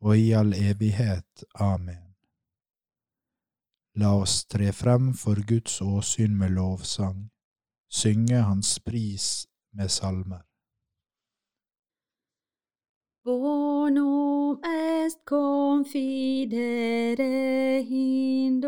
og i all evighet. Amen. La oss tre frem for Guds åsyn med lovsang, synge Hans pris med salmer. Bonum est confidere in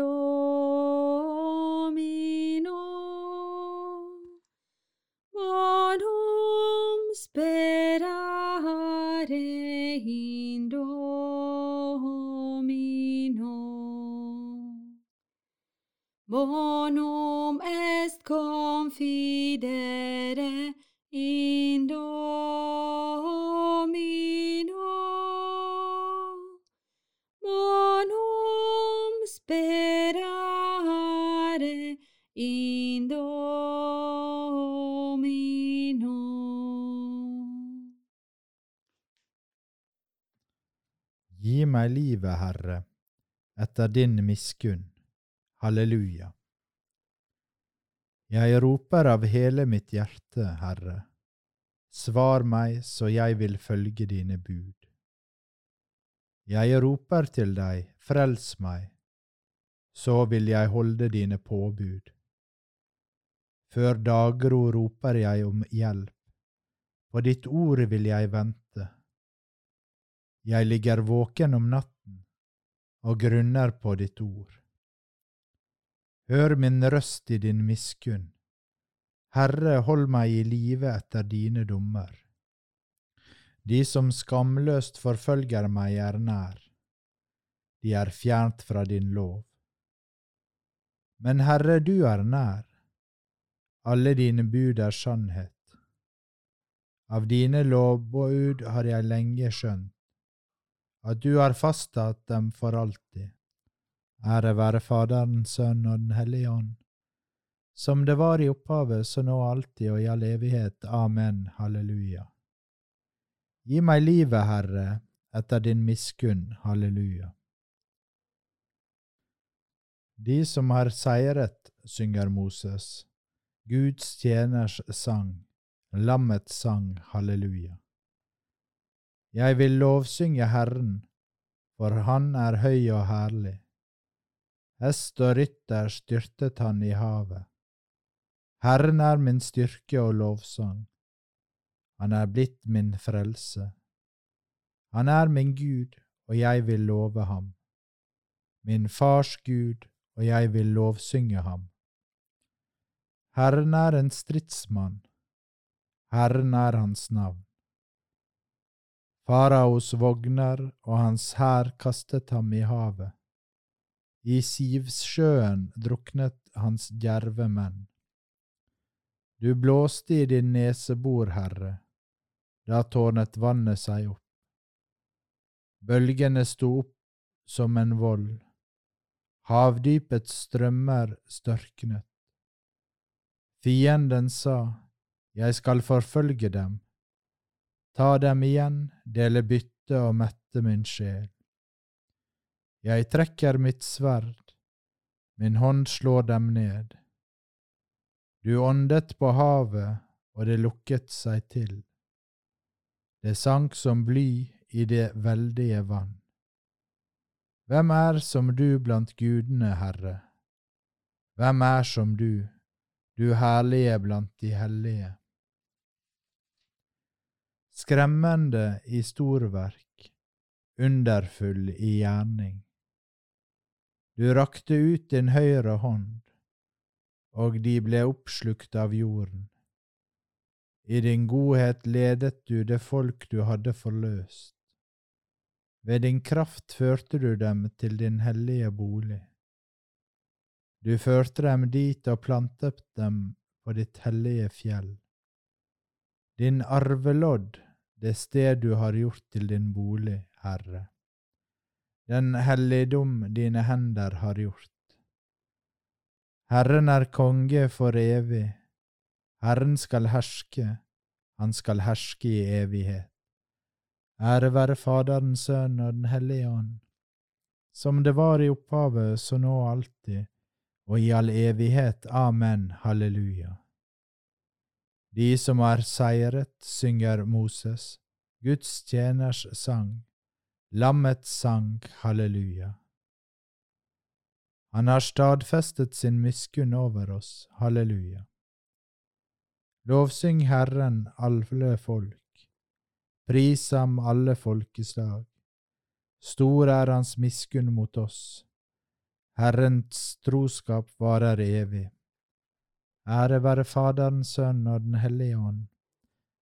sperare in Domino. Gi meg livet, Herre, etter din miskunn. Halleluja. Jeg roper av hele mitt hjerte, Herre. Svar meg så jeg vil følge dine bud. Jeg roper til deg, frels meg, så vil jeg holde dine påbud. Før daggro roper jeg om hjelp, på ditt ord vil jeg vente. Jeg ligger våken om natten og grunner på ditt ord. Hør min røst i din miskunn. Herre, hold meg i live etter dine dommer. De som skamløst forfølger meg, er nær. De er fjernt fra din lov. Men Herre, du er nær. Alle dine bud er sannhet. Av dine lovbud har jeg lenge skjønt, at du har fastsatt dem for alltid. Ære være Faderen, Sønnen og Den hellige ånd, som det var i opphavet, så nå alltid og i all evighet. Amen. Halleluja. Gi meg livet, Herre, etter din miskunn. Halleluja. De som har seiret, synger Moses, Guds tjeners sang, lammets sang, halleluja. Jeg vil lovsynge Herren, for Han er høy og herlig. Hest og rytter styrtet han i havet. Herren er min styrke og lovsang. Han er blitt min frelse. Han er min Gud, og jeg vil love ham. Min fars Gud, og jeg vil lovsynge ham. Herren er en stridsmann. Herren er hans navn. Faraos vogner og hans hær kastet ham i havet. I Sivsjøen druknet hans djerve menn. Du blåste i din nesebor, Herre, da tårnet vannet seg opp. Bølgene sto opp som en vold, havdypets strømmer størknet. Fienden sa, Jeg skal forfølge dem, ta dem igjen, dele bytte og mette min sjel. Jeg trekker mitt sverd, min hånd slår dem ned. Du åndet på havet, og det lukket seg til. Det sank som bly i det veldige vann. Hvem er som du blant gudene, Herre? Hvem er som du, du herlige blant de hellige? Skremmende i storverk, underfull i gjerning. Du rakte ut din høyre hånd, og de ble oppslukt av jorden. I din godhet ledet du det folk du hadde forløst. Ved din kraft førte du dem til din hellige bolig. Du førte dem dit og plantet dem på ditt hellige fjell. Din arvelodd, det sted du har gjort til din bolig, Herre. Den helligdom dine hender har gjort. Herren er konge for evig. Herren skal herske, han skal herske i evighet. Ære være Faderen, Sønnen og Den hellige ånd, som det var i opphavet, så nå og alltid, og i all evighet. Amen. Halleluja. De som er seiret, synger Moses, Guds tjeners sang, lammets sang, halleluja. Han har stadfestet sin miskunn over oss, halleluja. Lovsyng Herren, alle folk, pris ham alle folkeslag. Stor er hans miskunn mot oss, Herrens troskap varer evig. Ære være Faderen, Sønnen og Den hellige ånd,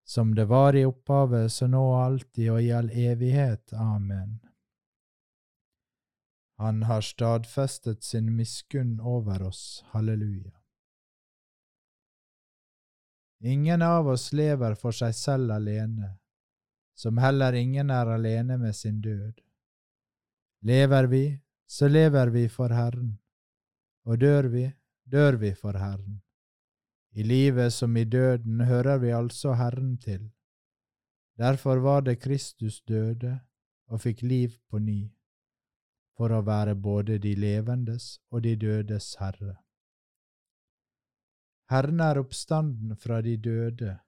som det var i opphavet, så nå og alltid og i all evighet. Amen. Han har stadfestet sin miskunn over oss. Halleluja. Ingen av oss lever for seg selv alene, som heller ingen er alene med sin død. Lever vi, så lever vi for Herren, og dør vi, dør vi for Herren. I livet som i døden hører vi altså Herren til. Derfor var det Kristus døde og fikk liv på ny, for å være både de levendes og de dødes Herre. Herren er oppstanden fra de døde.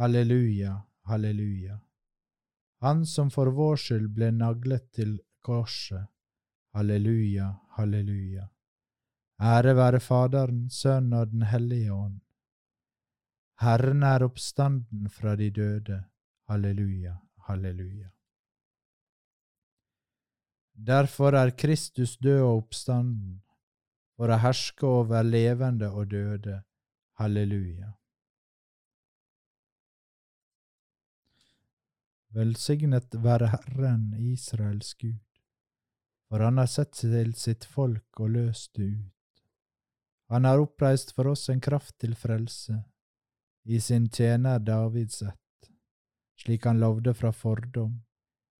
Halleluja, halleluja. Han som for vår skyld ble naglet til korset. Halleluja, halleluja. Ære være Faderen, Sønnen og Den hellige ånd. Herren er oppstanden fra de døde. Halleluja, halleluja. Derfor er Kristus død og oppstanden, for å herske over levende og døde. Halleluja. Velsignet være Herren, Israels Gud, for han har sett til sitt folk og løst det ut. Han har oppreist for oss en kraft til frelse, i sin tjener Davids ett, slik han lovde fra fordom,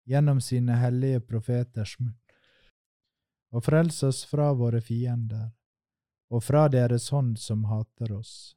gjennom sine hellige profeters munn, og frels oss fra våre fiender, og fra deres hånd som hater oss.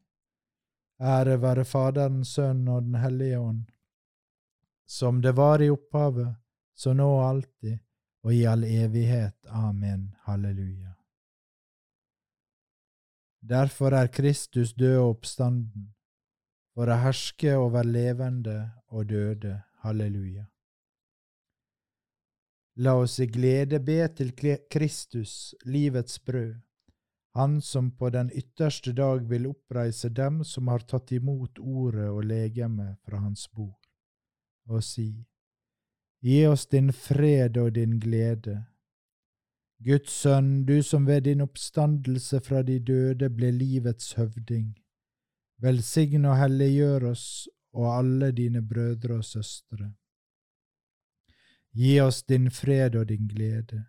Ære være Faderen, Sønnen og Den hellige ånd, som det var i opphavet, så nå og alltid, og i all evighet. Amen. Halleluja. Derfor er Kristus død og oppstanden, for å herske over levende og døde. Halleluja. La oss i glede be til Kristus, livets brød, Han som på den ytterste dag vil oppreise dem som har tatt imot ordet og legemet fra Hans bord, og si, Gi oss din fred og din glede. Guds sønn, du som ved din oppstandelse fra de døde ble livets høvding, velsign og helliggjør oss og alle dine brødre og søstre. Gi oss din fred og din glede.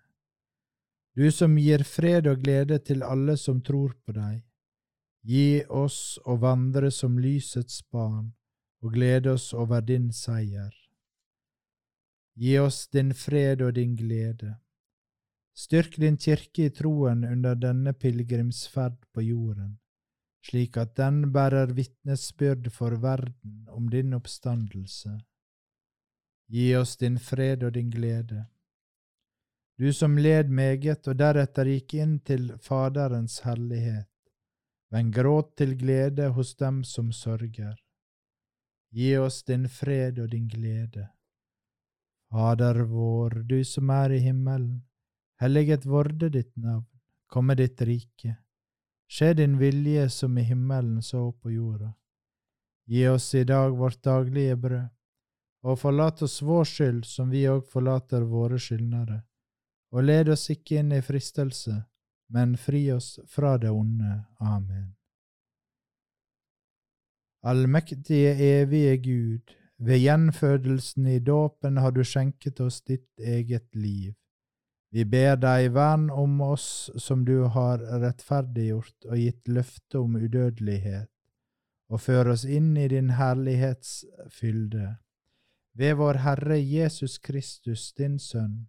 Du som gir fred og glede til alle som tror på deg, gi oss å vandre som lysets barn og glede oss over din seier. Gi oss din fred og din glede. Styrk din kirke i troen under denne pilegrimsferd på jorden, slik at den bærer vitnesbyrd for verden om din oppstandelse. Gi oss din fred og din glede. Du som led meget og deretter gikk inn til Faderens herlighet, men gråt til glede hos dem som sørger. Gi oss din fred og din glede. Fader vår, du som er i himmelen. Helliget vorde ditt navn, komme ditt rike. Skje din vilje som i himmelen så på jorda. Gi oss i dag vårt daglige brød, og forlat oss vår skyld som vi òg forlater våre skyldnere. Og led oss ikke inn i fristelse, men fri oss fra det onde. Amen. Allmektige, evige Gud, ved gjenfødelsen i dåpen har du skjenket oss ditt eget liv. Vi ber deg vern om oss som du har rettferdiggjort og gitt løfte om udødelighet, og før oss inn i din herlighetsfylde. Ved vår Herre Jesus Kristus, din Sønn,